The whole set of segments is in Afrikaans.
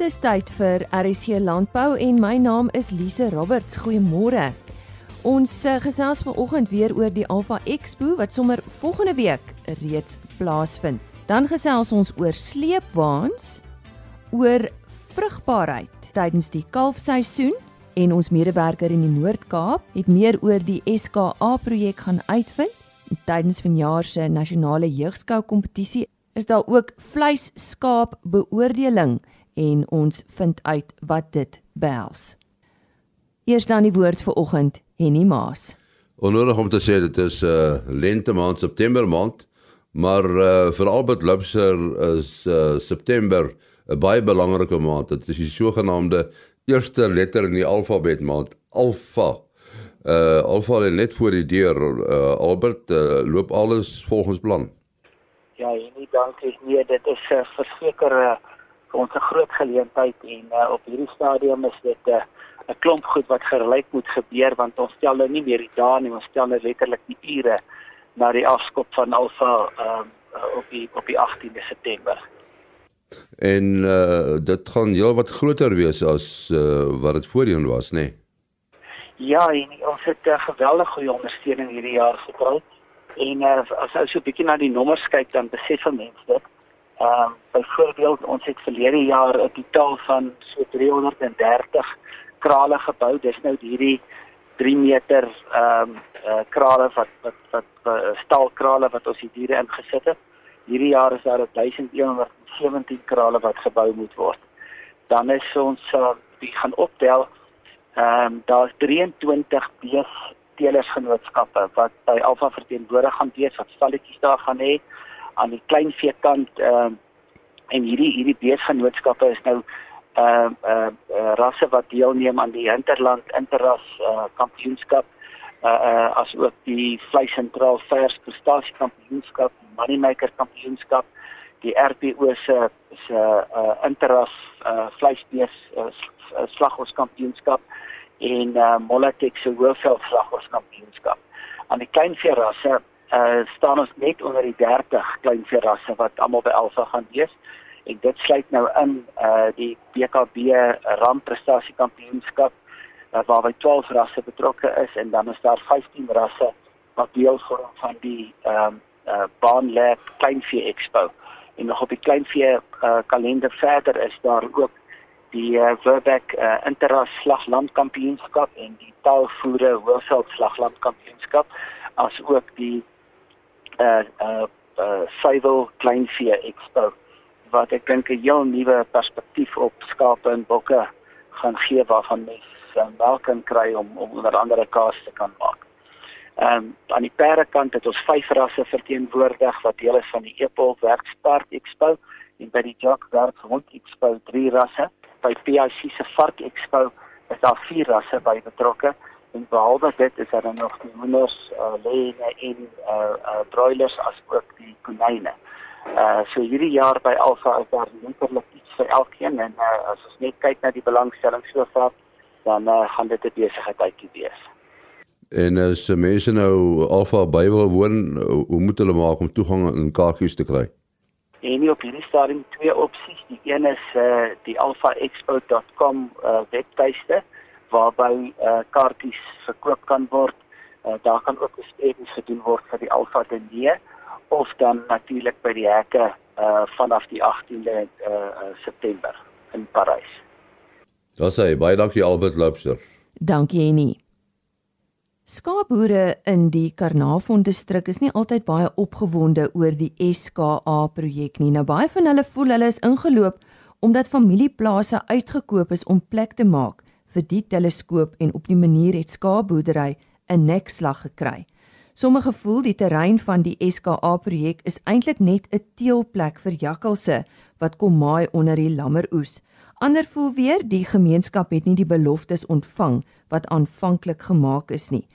Dis tyd vir RSC Landbou en my naam is Lise Roberts. Goeiemôre. Ons uh, gesels vanoggend weer oor die Alpha Expo wat sommer volgende week reeds plaasvind. Dan gesels ons oor sleepwaens, oor vrugbaarheid tydens die kalfseisoen en ons medewerker in die Noord-Kaap het meer oor die SKA projek gaan uitvind. Tydens vanjaar se nasionale jeugskou kompetisie is daar ook vleisskaap beoordeling en ons vind uit wat dit behels. Eers dan die woord vir oggend Henny Maas. Onnodig om te sê dit is 'n uh, lente maand September maand, maar uh, vir Albert Lubser is uh, September 'n baie belangrike maand. Dit is die sogenaamde eerste letter in die alfabet maand, Alfa. Uh Alfa lê net voor die deur. Uh, Albert uh, loop alles volgens plan. Ja, Henny, dankie. Nee, dit is 'n uh, versekerde uh, vir ons 'n groot geleentheid en uh, op hierdie stadium is dit 'n uh, 'n klomp goed wat gelyk moet gebeur want ons stel nou nie meer die dae nie, ons stel nou letterlik die ure na die afskop van Alfa uh, op die op die 18de September. En uh, dit gaan heel wat groter wees as uh, wat dit voorheen was, nê? Nee? Ja, en ons het 'n uh, geweldige goeie ondersteuning hierdie jaar gekry. En uh, as jy so 'n bietjie na die nommers kyk, dan besef mense dit. Ehm um, byvoorbeeld ons het verlede jaar 'n totaal van so 330 krale gebou. Dis nou hierdie 3 meter ehm um, uh, krale wat wat wat uh, staalkrale wat ons die diere ingesit het. Hierdie jaar is daar 1117 krale wat gebou moet word. Dan is ons uh, die gaan optel ehm um, daar's 23 bees telersgenootskappe wat by Alfa verteenwoordig gaan wees wat stalletjies daar gaan hê aan die kleinvee kant ehm uh, en hierdie hierdie beesgenootskappe is nou ehm uh, uh, uh, rasse wat deelneem aan die Hinterland Interras uh, kampioenskap uh, uh as ook die vleis sentraal vers prestasie kampioenskap, moneymaker kampioenskap, die RPO se se uh Interras uh vleisbees uh, slaghoes kampioenskap en uh Molatex se hoofveld slaghoes kampioenskap. Aan die kleinvee rasse uh staan ons net onder die 30 klein verrasse wat almal by Alfa gaan wees. En dit sluit nou in uh die BKB rampprestasie kampioenskap uh, waarby 12 rasse betrokke is en dan is daar 15 rasse wat deel vorm van die ehm um, uh baanlab kleinvee expo. En nog op die kleinvee uh kalender verder is daar ook die uh, Verbeck uh, Interras slagland kampioenskap en die taalvoere hoofveld slagland kampioenskap as ook die uh uh uh suiwel kleinvee expo wat ek dink 'n heel nuwe perspektief op skape en bokke gaan gee waarvan mense uh, melk kan kry om om onder andere kaas te kan maak. Ehm um, aan die perde kant het ons vyf rasse verteenwoordig wat deel is van die Epol Werkspart Expo en by die Jock Werk Hond Expo drie rasse. By PIC se Vark Expo is daar vier rasse by betrokke en behalwe dit is daar nog die hoenders, uh, leuene en uh, uh, broilers as ook die konyne. Uh so hierdie jaar by Alfa is daar letterlik iets vir elkeen en uh, as ons net kyk na die belangstelling so ver dan uh, gaan dit 'n besigheidjie wees. En as mense nou Alfa by wil woon, hoe moet hulle maak om toegang aan kaartjies te kry? En op hierdie stadium twee opsies. Die een is uh die alfaexpo.com uh webtuiste waarby uh, kaartjies verkoop kan word. Uh, daar kan ook besprekings gedoen word vir die Alfa Dene of dan natuurlik by die hekke uh, vanaf die 18de uh, September in Parys. Daar sê baie dankie Albert Loubser. Dankie Annie. Skaapboere in die Karnavon distrik is nie altyd baie opgewonde oor die SKA projek nie. Nou baie van hulle voel hulle is ingeloop omdat familieplase uitgekoop is om plek te maak vir die teleskoop en op die manier het skaapboerdery 'n nekslag gekry. Sommige voel die terrein van die SKA projek is eintlik net 'n teelplek vir jakkalse wat kom maai onder die lammeroes. Ander voel weer die gemeenskap het nie die beloftes ontvang wat aanvanklik gemaak is nie.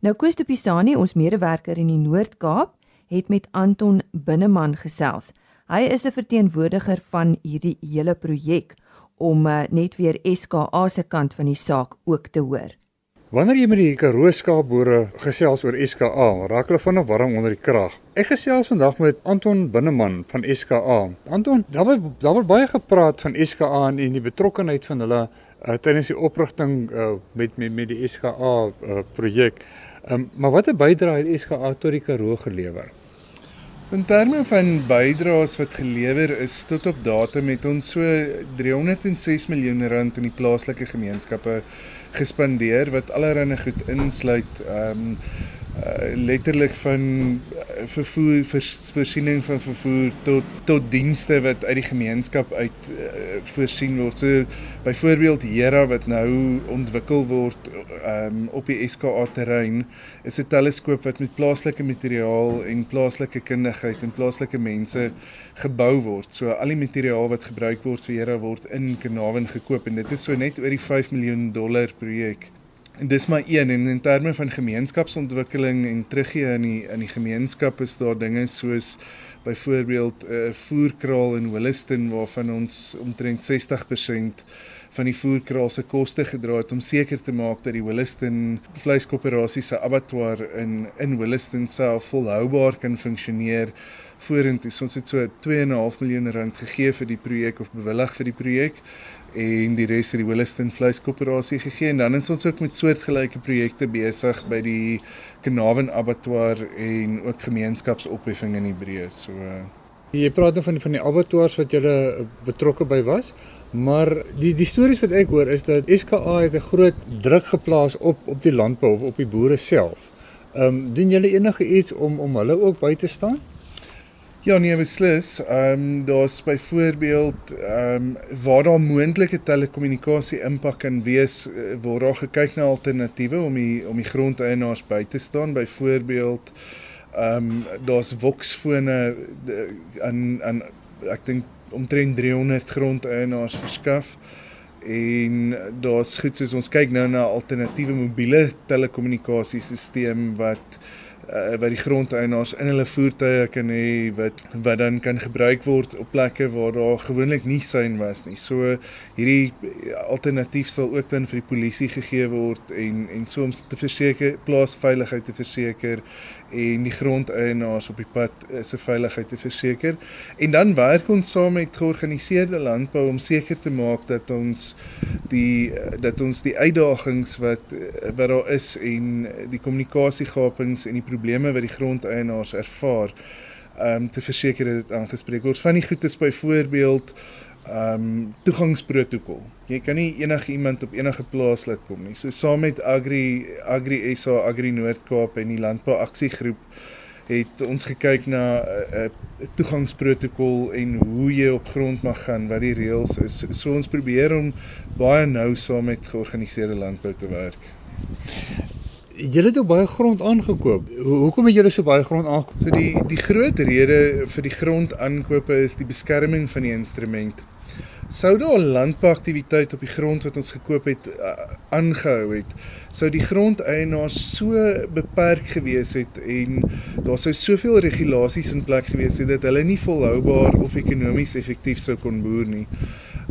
Nou Koos de Pisani, ons medewerker in die Noord-Kaap, het met Anton Binneman gesels. Hy is 'n verteenwoordiger van hierdie hele projek om uh, net weer SKA se kant van die saak ook te hoor. Wanneer jy met die Karoo skaapboere gesels oor SKA, raak hulle vinnig warm onder die krag. Ek gesels vandag met Anton Binneman van SKA. Anton, daar word daar word baie gepraat van SKA en die betrokkeheid van hulle uh, tydens die oprigting uh, met met met die SKA uh, projek. Um, maar watter bydrae het SKA tot die Karoo gelewer? So in terme van bydraes wat gelewer is tot op datum het ons so 306 miljoen rand in die plaaslike gemeenskappe gespandeer wat allerlei goed insluit. Ehm um, uh, letterlik van uh, vervoer vers, voorsiening van vervoer tot tot dienste wat uit die gemeenskap uit uh, voorsien word. So byvoorbeeld Hera wat nou ontwikkel word um, op die SKA terrein is 'n teleskoop wat met plaaslike materiaal en plaaslike kundigheid en plaaslike mense gebou word. So al die materiaal wat gebruik word vir Hera word in Carnarvon gekoop en dit is so net oor die 5 miljoen dollar projek. En dis maar een en in terme van gemeenskapsontwikkeling en teruggee in die in die gemeenskap is daar dinge soos byvoorbeeld 'n uh, voerkraal in Williston waarvan ons omtrent 60% van die voerkraal se koste gedra het om seker te maak dat die Williston vleiskoöperasie se abattoir in in Williston self volhoubaar kan funksioneer vorentoe. Ons het so 2.5 miljoen rand gegee vir die projek of bewillig vir die projek en die res het die Williston Vleiskoöperasie gegee en dan is ons ook met soortgelyke projekte besig by die Carnarvon Abattoir en ook gemeenskapsopheffing in die breë. So jy praat nou van van die abattoirs wat jy betrokke by was, maar die die stories wat ek hoor is dat SKA het 'n groot druk geplaas op op die landbou of op die boere self. Ehm um, doen julle enige iets om om hulle ook by te staan? Ja nee, beslis. Ehm um, daar's byvoorbeeld ehm um, waar daar moontlike telekommunikasie impak kan wees, eh, word daar gekyk na alternatiewe om die om die grondeienaars by te staan. Byvoorbeeld ehm um, daar's Voxfone aan aan ek dink omtrent 300 grondeienaars verskaf. En daar's goed soos ons kyk nou na alternatiewe mobiele telekommunikasiesisteem wat uh, wat die grondeienaars in hulle voertuie kan hê wat wat dan kan gebruik word op plekke waar daar gewoonlik nie sein was nie. So hierdie alternatief sal ook dan vir die polisie gegee word en en soms te verseker plaasveiligheid te verseker en die grondeienaars op die pad eh, se veiligheid te verseker. En dan werk ons saam met georganiseerde landbou om seker te maak dat ons die dat ons die uitdagings wat wat daar is en die kommunikasiegapings en die probleme wat die grondeienaars ervaar um, te verseker dat dit aangespreek word. Van die goed is byvoorbeeld um toegangsprotokol. Jy kan nie enige iemand op enige plaas laat kom nie. So saam met Agri Agri SA Agri Noord-Kaap en die Landbou Aksiegroep het ons gekyk na 'n uh, uh, toegangsprotokol en hoe jy op grond mag gaan, wat die reëls is. So ons probeer om baie nou saam met georganiseerde landbou te werk. Julle het ook baie grond aangekoop. Ho hoekom het julle so baie grond aangekoop? So die die groot rede vir die grondaankope is die beskerming van die instrument. Sou daar landbouaktiwiteit op die grond wat ons gekoop het aangehou uh, het, sou die grondeienaars so beperk gewees het en daar sou soveel regulasies in plek gewees het dat hulle nie volhoubaar of ekonomies effektief sou kon boer nie.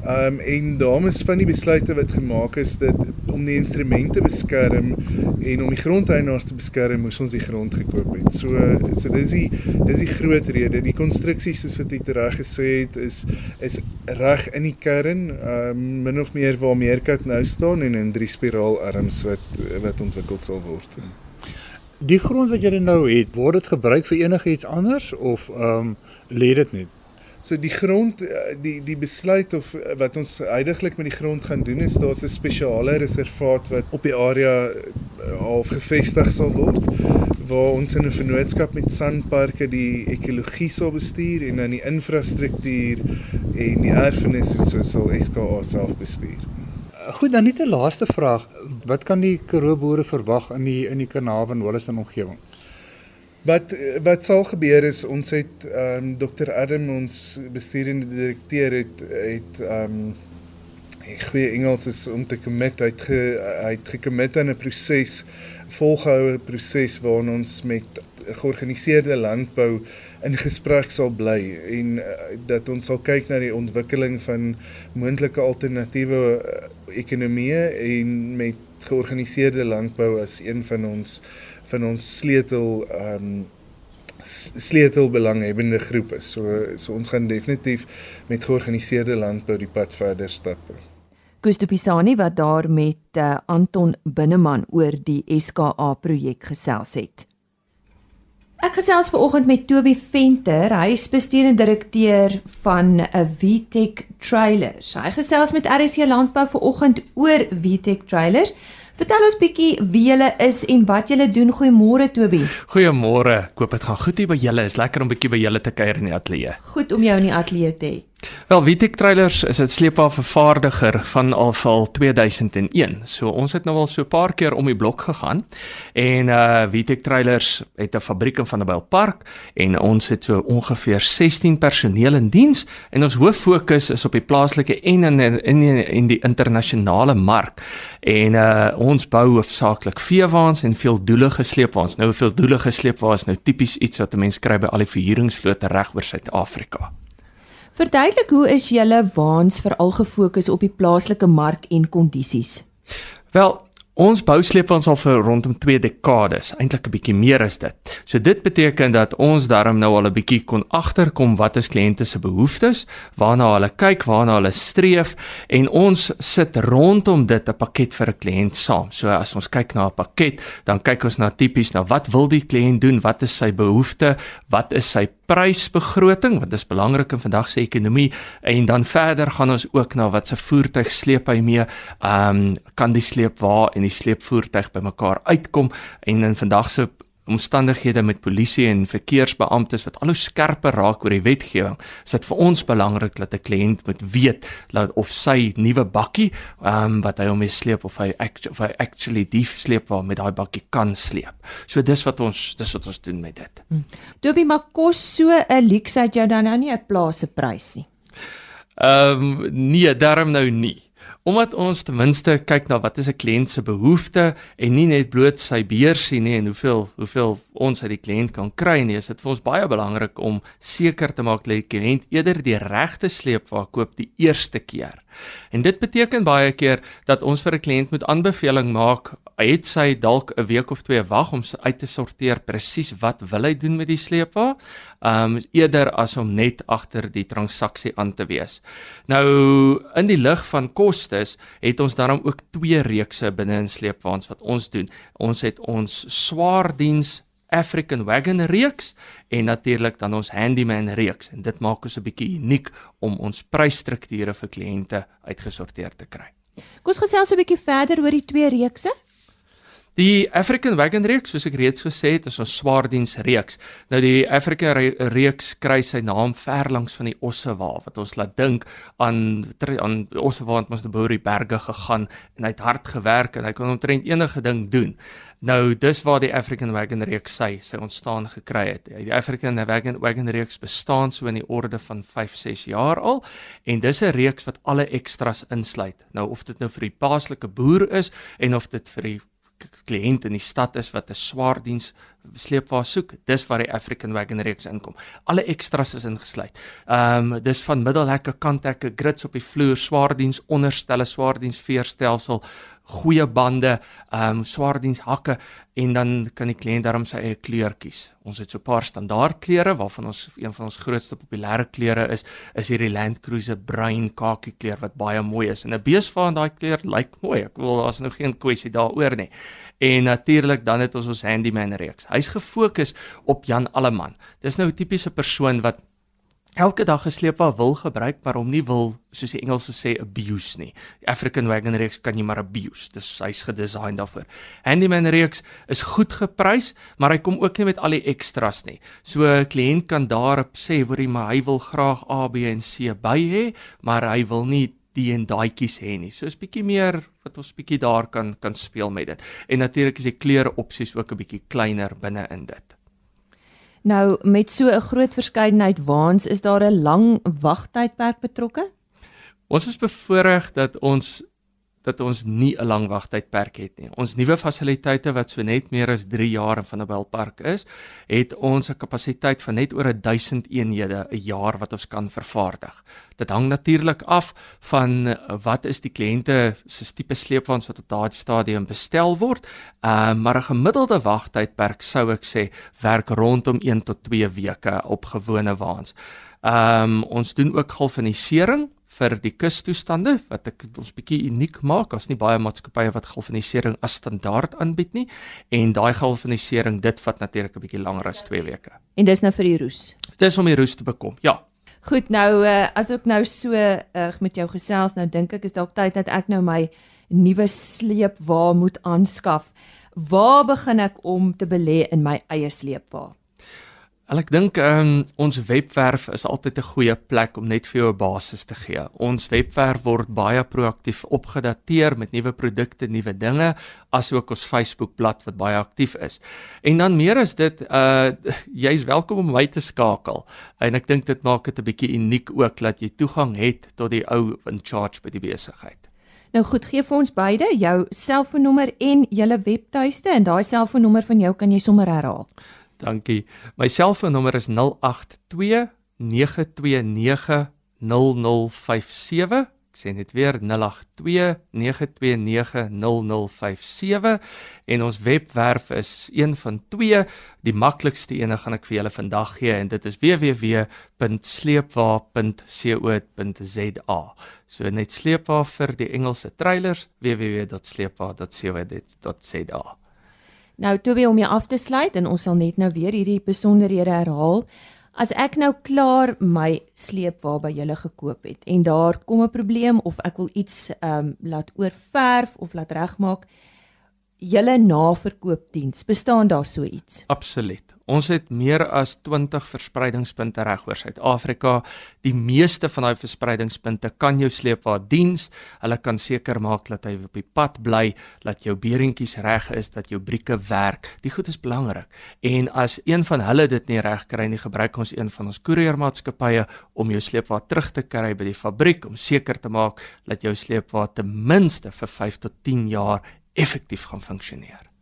Um en daarom is van die besluite wat gemaak is dat om die instrumente beskerm en om die grondeienaars te beskerm, moes ons die grond gekoop het. So so dis die dis die groot rede. Die konstruksie soos wat jy reg gesê het is is reg in die kern, um min of meer waar Meerkat nou staan en in drie spiraalarms wat wat ontwikkel sal word. Die grond wat jy nou het, word dit gebruik vir enigiets anders of um lê dit net? So die grond eh, die die besluit of eh, wat ons heidaglik met die grond gaan doen is daar's 'n spesiale reservaat wat op die area eh, half gevestig sal word waar ons in 'n vennootskap met Sanparke die ekologie sal bestuur en dan die infrastruktuur en die erfenis en so sal SKA self bestuur. Goed, dan net 'n laaste vraag. Wat kan die Karoo boere verwag in die in die Carnarvon Holliston omgewing? Wat wat sal gebeur is ons het ehm um, Dr Adam ons besturende direkteur het het ehm um, goeie Engels is om te commit hy het ge, hy het gekommit aan 'n proses volgehoue proses waarin ons met georganiseerde landbou in gesprek sal bly en uh, dat ons sal kyk na die ontwikkeling van moontlike alternatiewe uh, ekonomieë en met georganiseerde landbou as een van ons van ons sleutel ehm um, sleutelbelanghebbende groepe. So so ons gaan definitief met georganiseerde landbou die pad verder stap. Gusto Pisani wat daar met uh, Anton Binneman oor die SKA projek gesels het. Ek gesels ver oggend met Toby Venter, hy is bestuurende direkteur van 'n uh, VTech Trailers. Hy gesels met RC Landbou ver oggend oor VTech Trailers. Vertel ons bietjie wie julle is en wat julle doen. Goeiemôre Toby. Goeiemôre. Ek hoop dit gaan goed hier by julle. Is lekker om bietjie by julle te kuier in die ateljee. Goed om jou in die ateljee te hê. Wel, Vitek Trailers is 'n sleepwa vervaardiger van alval 2001. So ons het nou al so 'n paar keer om die blok gegaan en uh Vitek Trailers het 'n fabriek in Vanderbijl Park en ons het so ongeveer 16 personeel in diens en ons hoof fokus is op die plaaslike en in in in die internasionale mark. En uh ons bou hoofsaaklik veewaans en veeldoelige sleepwaans. Nou veeldoelige sleepwaans nou tipies iets wat 'n mens kry by al die verhuuringsvlote reg oor Suid-Afrika. Verduidelik hoe is julle waans veral gefokus op die plaaslike mark en kondisies? Wel, Ons bou sleepwaens al vir rondom 2 dekades, eintlik 'n bietjie meer as dit. So dit beteken dat ons daarom nou al 'n bietjie kon agterkom wat is kliënte se behoeftes, waarna hulle kyk, waarna hulle streef en ons sit rondom dit 'n pakket vir 'n kliënt saam. So as ons kyk na 'n pakket, dan kyk ons na tipies na wat wil die kliënt doen, wat is sy behoefte, wat is sy prysbegroting dit is belangrik in vandag se ekonomie en dan verder gaan ons ook na wat se voertuig sleep hy mee. Ehm um, kan die sleep waar en die sleepvoertuig bymekaar uitkom en in vandag se omstandighede met polisie en verkeersbeamptes wat al hoe skerper raak oor die wetgewing, is dit vir ons belangrik dat 'n kliënt moet weet dat of sy nuwe bakkie, ehm um, wat hy hom mee sleep of hy act, of hy actually die sleep waar met daai bakkie kan sleep. So dis wat ons dis wat ons doen met dit. Hmm. Dobie maar kos so 'n luksheid jou dan nou nie 'n plase prys nie. Ehm um, nee, daarom nou nie omdat ons ten minste kyk na wat is 'n kliënt se behoefte en nie net bloot sy beursie nie en hoeveel hoeveel ons uit die kliënt kan kry nie, is dit vir ons baie belangrik om seker te maak dat die kliënt eerder die regte sleepwa koop die eerste keer. En dit beteken baie keer dat ons vir 'n kliënt moet aanbeveling maak, het sy dalk 'n week of twee wag om uit te sorteer presies wat wil hy doen met die sleepwa, um eerder as om net agter die transaksie aan te wees. Nou in die lig van kostes het ons daarom ook twee reekse binne in sleepwaans wat ons doen. Ons het ons swaar diens African Wagon reeks en natuurlik dan ons Handyman reeks en dit maak ons 'n bietjie uniek om ons prysstrukture vir kliënte uitgesorteer te kry. Kom ons gesels 'n bietjie verder oor die twee reekse. Die African Wagon reeks, soos ek reeds gesê het, is 'n swaardiens reeks. Nou die African reeks kry sy naam ver langs van die Ossewa wat ons laat dink aan aan Ossewa wat ons te boer die berge gegaan en hy het hard gewerk en hy kon omtrent enige ding doen. Nou dis waar die African Wagon reeks sy sy ontstaan gekry het. Die African Wagon Wagon reeks bestaan so in die orde van 5-6 jaar al en dis 'n reeks wat alle ekstras insluit. Nou of dit nou vir die plaaslike boer is en of dit vir die kliënt in die stad is wat 'n swaar diens sleepwa soek, dis waar die African Wagon reeks inkom. Alle ekstras is ingesluit. Ehm um, dis van middelhekke, kanthekke, grids op die vloer, swaar diens onderstelle, swaar diens veerstelsel, goeie bande, ehm um, swaar diens hakke en dan kan die kliënt daarom sy eie kleur kies. Ons het so 'n paar standaard kleure waarvan ons een van ons grootste populêre kleure is is hierdie Land Cruiser bruin kakie kleur wat baie mooi is. En 'n beesvaar daai kleur lyk mooi. Ek wil daar's nou geen kwessie daaroor nie. En natuurlik dan het ons ons handyman reeks. Hy's gefokus op Jan Alleman. Dis nou 'n tipiese persoon wat elke dag gesleepwa wil gebruik maar hom nie wil soos die Engelse sê abuse nie. Die African Wagon reeks kan jy maar abuse. Dis hy's gedesign daarvoor. Handyman reeks is goed geprys, maar hy kom ook nie met al die extras nie. So 'n kliënt kan daarop sê hoorie maar hy wil graag A, B en C by hê, maar hy wil nie die en daadjies hê nie. So is bietjie meer wat ons bietjie daar kan kan speel met dit. En natuurlik is die kleure opsies ook 'n bietjie kleiner binne in dit. Nou met so 'n groot verskeidenheid waans is daar 'n lang wagtydperk betrokke? Ons is bevoorreg dat ons dat ons nie 'n lang wagtydperk het nie. Ons nuwe fasiliteite wat so net meer as 3 jaar in Vanderbijl Park is, het ons 'n kapasiteit van net oor 1000 eenhede 'n jaar wat ons kan vervaardig. Dit hang natuurlik af van wat is die kliënte se tipe sleepwaens wat op daardie stadium bestel word. Ehm uh, maar 'n gemiddelde wagtydperk sou ek sê werk rondom 1 tot 2 weke op gewone waans. Ehm um, ons doen ook galvanisering vir die kustoestande wat ek ons bietjie uniek maak. Ons nie baie maatskappye wat galvanisering as standaard aanbied nie en daai galvanisering dit vat natuurlik 'n bietjie langer as 2 weke. En dis nou vir die roes. Dis om die roes te bekom. Ja. Goed, nou uh, as ek nou so uh, met jou gesels, nou dink ek is dalk tyd dat ek nou my nuwe sleepwa moet aanskaf. Waar begin ek om te belê in my eie sleepwa? Al ek dink um, ons webwerf is altyd 'n goeie plek om net vir jou 'n basis te gee. Ons webwerf word baie proaktief opgedateer met nuwe produkte, nuwe dinge, asook ons Facebookblad wat baie aktief is. En dan meer as dit, uh jy's welkom om my te skakel. En ek dink dit maak dit 'n bietjie uniek ook dat jy toegang het tot die ou in charge by die besigheid. Nou goed, gee vir ons beide jou selfoonnommer en julle webtuiste en daai selfoonnommer van jou kan jy sommer herhaal. Dankie. My selfoonnommer is 082 929 0057. Ek sê net weer 082 929 0057 en ons webwerf is een van twee. Die maklikste ene gaan ek vir julle vandag gee en dit is www.sleepwa.co.za. So net sleepwa vir die Engelse treilers www.sleepwa.co.za. Nou Toby om jou af te sluit en ons sal net nou weer hierdie besonderhede herhaal. As ek nou klaar my sleepwa by julle gekoop het en daar kom 'n probleem of ek wil iets ehm um, laat oorverf of laat regmaak, julle naverkoopdiens, bestaan daar so iets? Absoluut. Ons het meer as 20 verspreidingspunte reg oor Suid-Afrika. Die meeste van daai verspreidingspunte kan jou sleepwa diens. Hulle kan seker maak dat hy op die pad bly, dat jou beerentjies reg is, dat jou brieke werk. Die goed is belangrik. En as een van hulle dit nie reg kry nie, gebruik ons een van ons koeriermaatskappye om jou sleepwa terug te kry by die fabriek om seker te maak dat jou sleepwa ten minste vir 5 tot 10 jaar effektief gaan funksioneer.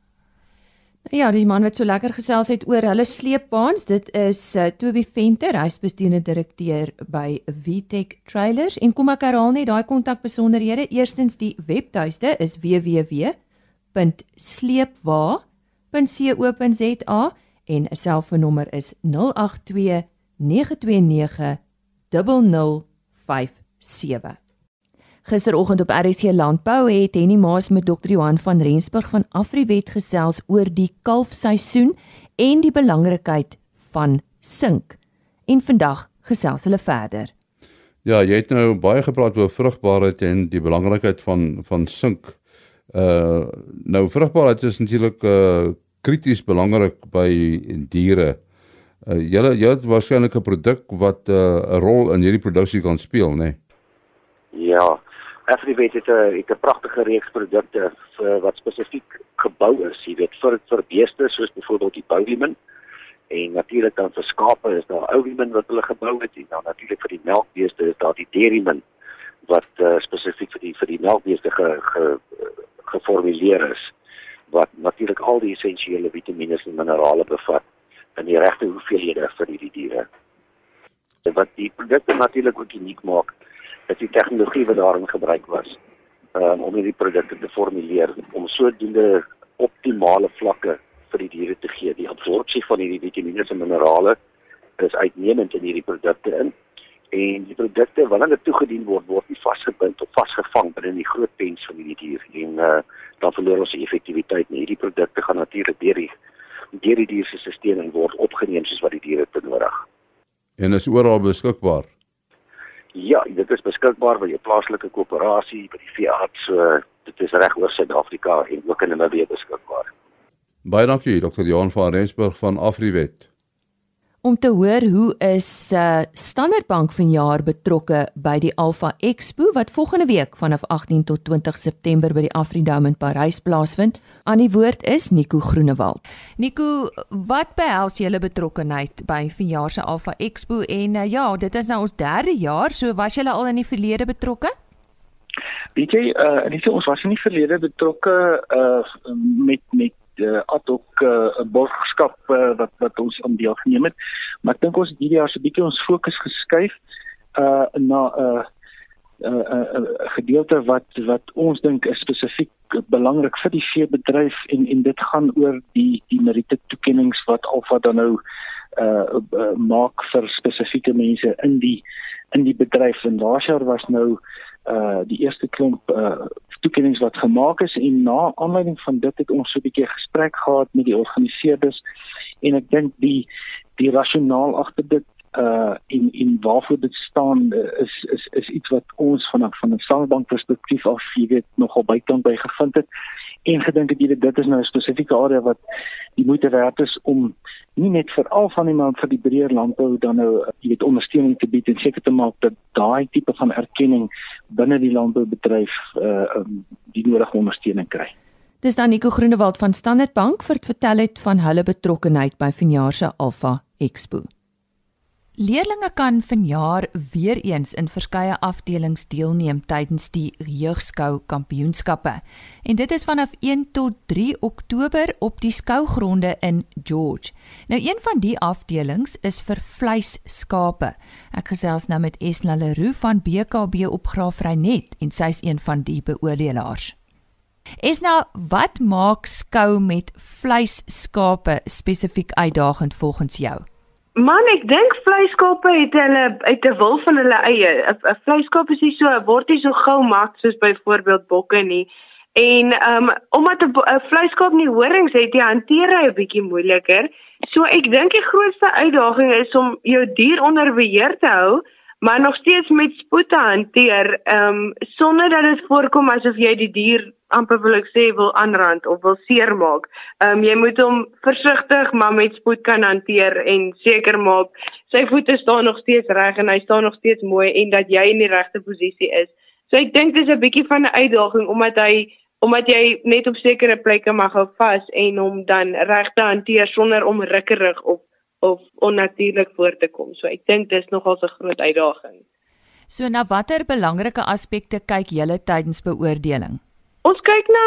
Ja, die man wat so lekker gesels het oor hulle sleepwaens, dit is uh, Toby Venter, hy's bestuurende direkteur by VTech Trailers en kom ek herhaal net daai kontakbesonderhede. Eerstens die webtuiste is www.sleepwa.co.za en 'n selfoonnommer is 082 929 0057. Gisteroggend op RC Landbou het Henny Maas met Dr. Johan van Rensburg van Afriwet gesels oor die kalfseisoen en die belangrikheid van sink. En vandag gesels hulle verder. Ja, jy het nou baie gepraat oor vrugbaarheid en die belangrikheid van van sink. Uh nou vrugbaarheid is natuurlik uh krities belangrik by diere. Uh julle jy het waarskynlik 'n produk wat 'n uh, rol in hierdie produksie kan speel, né? Nee? Ja, Afriwet het 'n het 'n pragtige reeks produkte vir wat spesifiek gebou is, jy weet, vir vir beeste soos byvoorbeeld die bouwiemen en natuurlik dan vir skape is daar ouwiemen wat hulle gebou het en dan natuurlik vir die melkbeeste is daar die dairymen wat uh, spesifiek vir die vir die melkbeeste ge, ge geformuleer is wat natuurlik al die essensiële vitamiene en minerale bevat in die regte hoeveelhede vir hierdie diere. Wat die produkte natuurlik ook uniek maak is die tegnologie wat daarin gebruik was um, om hierdie produkte te formuleer om sodoende optimale vlakke vir die diere te gee. Die absorpsie van hierdie vitamiene en minerale is uitnemend in hierdie produkte in en die produkte wanneer dit toegedien word word nie vasgebind of vasgevang binne die groot pens van die dier en uh, dan verloor ons die effektiwiteit nie. Hierdie produkte gaan natuurlik deur die deur die dier se stelsel en word opgeneem soos wat die diere benodig. En is oral beskikbaar. Ja, dit is beskikbaar by jou plaaslike koöperasie, by die veearts, so dit is reg oor Suid-Afrika en ook in Namibië beskikbaar. Baie dankie Dr. Johan van Rensburg van Afriwet om te hoor hoe is uh, Standard Bank vanjaar betrokke by die Alpha Expo wat volgende week vanaf 18 tot 20 September by die Afridome in Parys plaasvind. Aan die woord is Nico Groenewald. Nico, wat behels julle betrokkeheid by vanjaar se Alpha Expo en uh, ja, dit is nou ons derde jaar, so was julle al in die verlede betrokke? Weet jy, uh ek sê ons was in die verlede betrokke uh met met uh, ad hoc uh, borgskap uh, wat wat ons aan deel geneem het. Maar ek dink ons het hierdie jaar so 'n bietjie ons fokus geskuif uh na 'n uh, 'n uh, uh, uh, gedeelte wat wat ons dink is spesifiek belangrik vir die veebedryf en en dit gaan oor die die meriete toekenninge wat Alfa dan nou uh, uh maak vir spesifieke mense in die in die bedryf en laas jaar was nou uh die eerste klomp uh toekennings wat gemaak is en na aanleiding van dit het ons so 'n bietjie gesprek gehad met die organiseerders en ek dink die die rasionaal agter dit uh in in waarvoor dit staan uh, is is is iets wat ons van van 'n sangbank perspektief af jy weet nogal bykant by gevind het en gedink het jy dit is nou 'n spesifieke area wat die moeite werd is om nie net vir al van die maar vir die breër landbou dan nou jy weet ondersteuning te bied en seker te maak dat daai tipe van erkenning binne die landboubedryf uh um, die nodige ondersteuning kry. Dis dan Nico Groenewald van Standard Bank vir het vertel het van hulle betrokkeheid by vanjaar se Alpha Expo. Leerlinge kan vanjaar weer eens in verskeie afdelings deelneem tydens die jeugskou kampioenskappe. En dit is vanaf 1 tot 3 Oktober op die skougronde in George. Nou een van die afdelings is vir vleisskape. Ek gesels nou met Esna Leroux van BKB op Graafrenet en sy is een van die beoordelaars. Esna, wat maak skou met vleisskape spesifiek uitdagend volgens jou? Man, ek dink vleiskape het hulle uit 'n wil van hulle eie. 'n Vleiskaap is nie so word nie so gou mak soos byvoorbeeld bokke nie. En ehm um, omdat 'n vleiskaap nie horings het, jy hanteer hy 'n bietjie moeiliker. So ek dink die grootste uitdaging is om jou dier onder beheer te hou, maar nog steeds met spoed te hanteer, ehm um, sonder dat dit voorkom asof jy die dier amper wil ek sê wil aanrand of wil seermaak. Ehm um, jy moet hom versigtig maar met spoed kan hanteer en seker maak sy voete staan nog steeds reg en hy staan nog steeds mooi en dat jy in die regte posisie is. So ek dink dis 'n bietjie van 'n uitdaging omdat hy omdat jy net op sekere plekke mag hou vas en hom dan reg te hanteer sonder om rukkerig of of onnatuurlik voor te kom. So ek dink dis nogal 'n groot uitdaging. So na watter belangrike aspekte kyk julle tydens beoordeling? Ons kyk na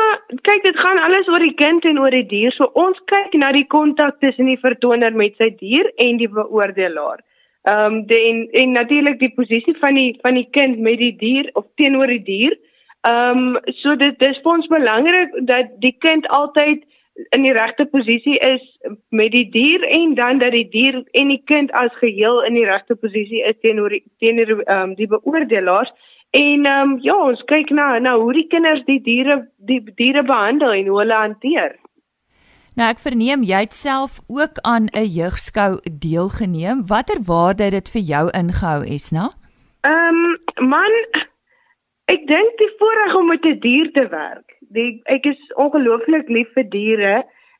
kyk dit gaan alles oor die kind en oor die dier. So ons kyk na die kontak tussen die vertoner met sy dier en die beoordelaar. Ehm um, en en natuurlik die posisie van die van die kind met die dier of teenoor die dier. Ehm um, so dit dis vir ons belangrik dat die kind altyd in die regte posisie is met die dier en dan dat die dier en die kind as geheel in die regte posisie is teenoor teenoor ehm um, die beoordelaars. En ehm um, ja, ons kyk na na hoe die kinders die diere die diere behandel en hoe hulle hanteer. Nou ek verneem jy het self ook aan 'n jeugskou deelgeneem. Watter waarde het dit vir jou ingehou, Esna? Ehm um, man ek dink die voorreg om met 'n die dier te werk. Die ek is ongelooflik lief vir diere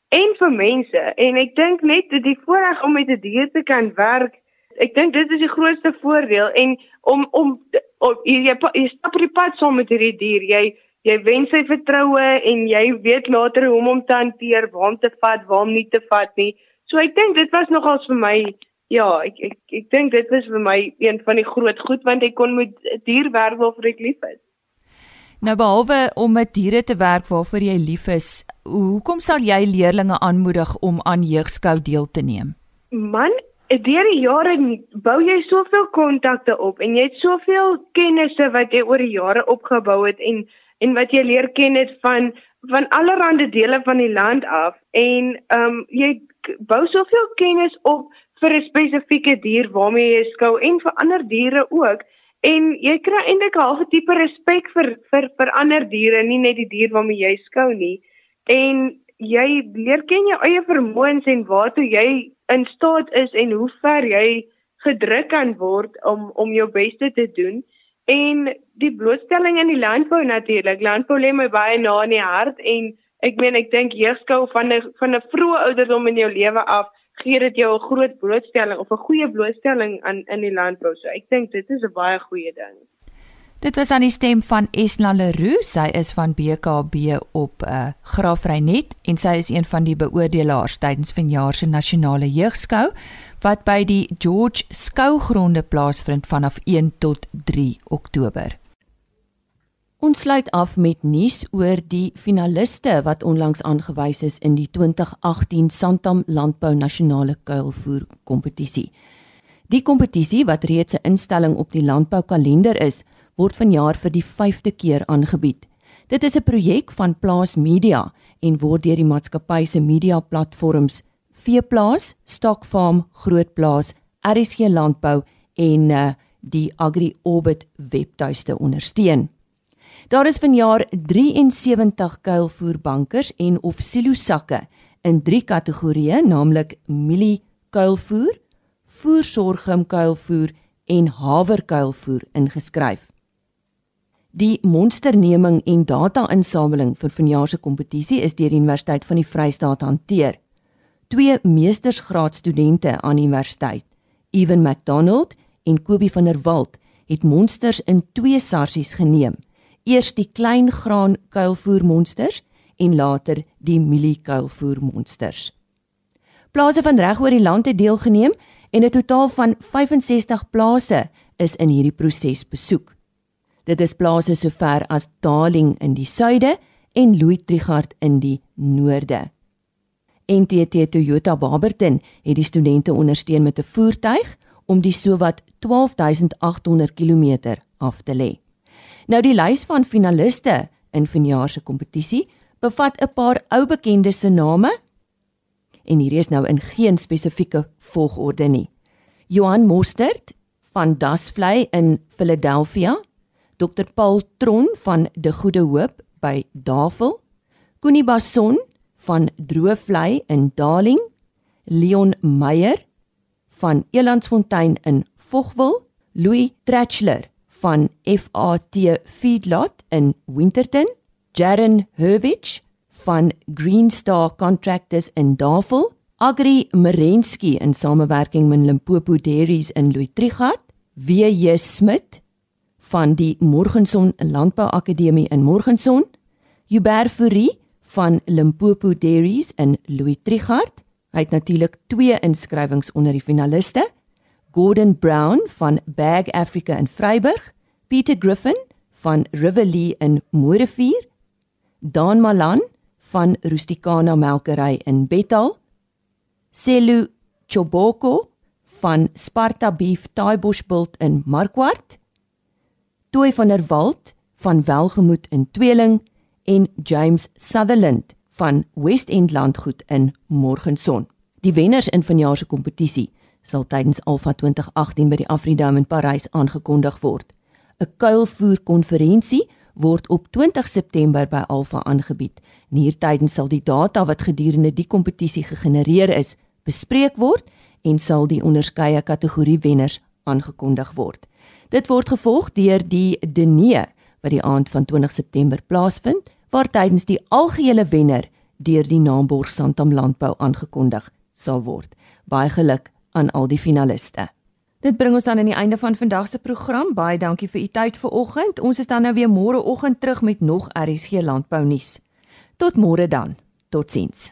en vir mense en ek dink net die voorreg om met 'n die dier te kan werk ek dink dit is die grootste voordeel en om om, om jy, jy, jy stap op die pad saam met hierdie dier. Jy jy wen sy vertroue en jy weet later hoe om hom te hanteer waar om te vat waar om nie te vat nie. So ek dink dit was nogals vir my ja ek ek ek dink dit was vir my een van die groot goed want ek kon met dier werk waarvoor ek lief is Nou behalwe om met diere te werk waarvoor jy lief is, hoekom sal jy leerders aanmoedig om aan jeugskou deel te neem? Man, Deur die jare bou jy soveel kontakte op en jy het soveel kennisse wat jy oor die jare opgebou het en en wat jy leer ken het van van allerlei dele van die land af en ehm um, jy bou soveel kennis op vir 'n spesifieke dier waarmee jy skou en vir ander diere ook en jy kry eintlik 'n halfe tipe respek vir vir vir ander diere nie net die dier waarmee jy skou nie en jy leer ken jou eie vermoëns en waartoe jy in staat is en hoe ver jy gedruk kan word om om jou beste te doen. En die blootstelling in die landbou natuurlik landbou lê my baie na in die hart en ek meen ek dink jeugskou van 'n van 'n vroeë ouderdom in jou lewe af gee dit jou 'n groot blootstelling of 'n goeie blootstelling aan in die landbou. So ek dink dit is 'n baie goeie ding Dit was aan die stem van Esna Leroux. Sy is van BKB op 'n uh, Graafrenet en sy is een van die beoordelaars tydens vanjaar se nasionale jeugskou wat by die George Skougronde plaasvind vanaf 1 tot 3 Oktober. Ons sluit af met nuus oor die finaliste wat onlangs aangewys is in die 2018 Santam Landbou Nasionale Kuilvoer Kompetisie. Die kompetisie wat reeds 'n instelling op die landboukalender is, word vanjaar vir die 5de keer aangebied. Dit is 'n projek van Plaas Media en word deur die maatskappy se media platforms Veeplaas, Stokfarm, Grootplaas, RSG Landbou en uh, die Agri Orbit webtuiste ondersteun. Daar is vanjaar 73 kuilvoerbankers en of silosakke in drie kategorieë, naamlik mielie kuilvoer, voersorgum kuilvoer en haverkuilvoer ingeskryf. Die monsterneming en data-insameling vir vanjaar se kompetisie is deur die Universiteit van die Vrystaat hanteer. Twee meestersgraadstudente aan die universiteit, Evan McDonald en Kobie van der Walt, het monsters in twee sarsies geneem eers die klein graan kuilvoermonsters en later die mielie kuilvoermonsters. Plase van reg oor die land het deelgeneem en 'n totaal van 65 plase is in hierdie proses besoek. Dit is plase sover as Darling in die suide en Louis Trichardt in die noorde. NTT Toyota Barberton het die studente ondersteun met 'n voertuig om die sowat 12800 km af te lê. Nou die lys van finaliste in vanjaar se kompetisie bevat 'n paar ou bekendes se name en hierdie is nou in geen spesifieke volgorde nie. Johan Mostert van Dasvlei in Philadelphia, Dr Paul Tron van De Goeie Hoop by Davel, Connie Bason van Droevlei in Darling, Leon Meyer van Elandsfontein in Vogwel, Louis Tratchler van FAT Feedlot in Winterton, Jaren Herwich van Green Star Contractors in Davel, Agri Merensky in samewerking met Limpopo Dairies in Louis Trichardt, WJ Smit van die Morgenson Landbou Akademie in Morgenson, Hubert Fourie van Limpopo Dairies in Louis Trichardt. Hy het natuurlik twee inskrywings onder die finaliste. Gordon Brown van Bag Africa in Vryburg, Pieter Griffin van Riverlee in Mooirivier, Dan Malan van Rusticana Melkery in Bethal, Selu Choboko van Sparta Beef Taaiboschbult in Markwart, Toy van der Walt van Welgemoed in Tweeling en James Sutherland van West End Landgoed in Morgenson. Die wenners in vanjaar se kompetisie sal tydens Alpha 2018 by die Afridome in Parys aangekondig word. 'n Kuilvoer konferensie word op 20 September by Alpha aangebied. Hiertydens sal die data wat gedurende die kompetisie gegenereer is, bespreek word en sal die onderskeie kategorie wenners aangekondig word. Dit word gevolg deur die Denee wat die aand van 20 September plaasvind, waar tydens die algehele wenner deur die Naamborg Santam Landbou aangekondig sal word. Baie geluk aan al die finaliste. Dit bring ons dan aan die einde van vandag se program. Baie dankie vir u tyd vanoggend. Ons is dan nou weer môreoggend terug met nog RSG landbou nuus. Tot môre dan. Totsiens.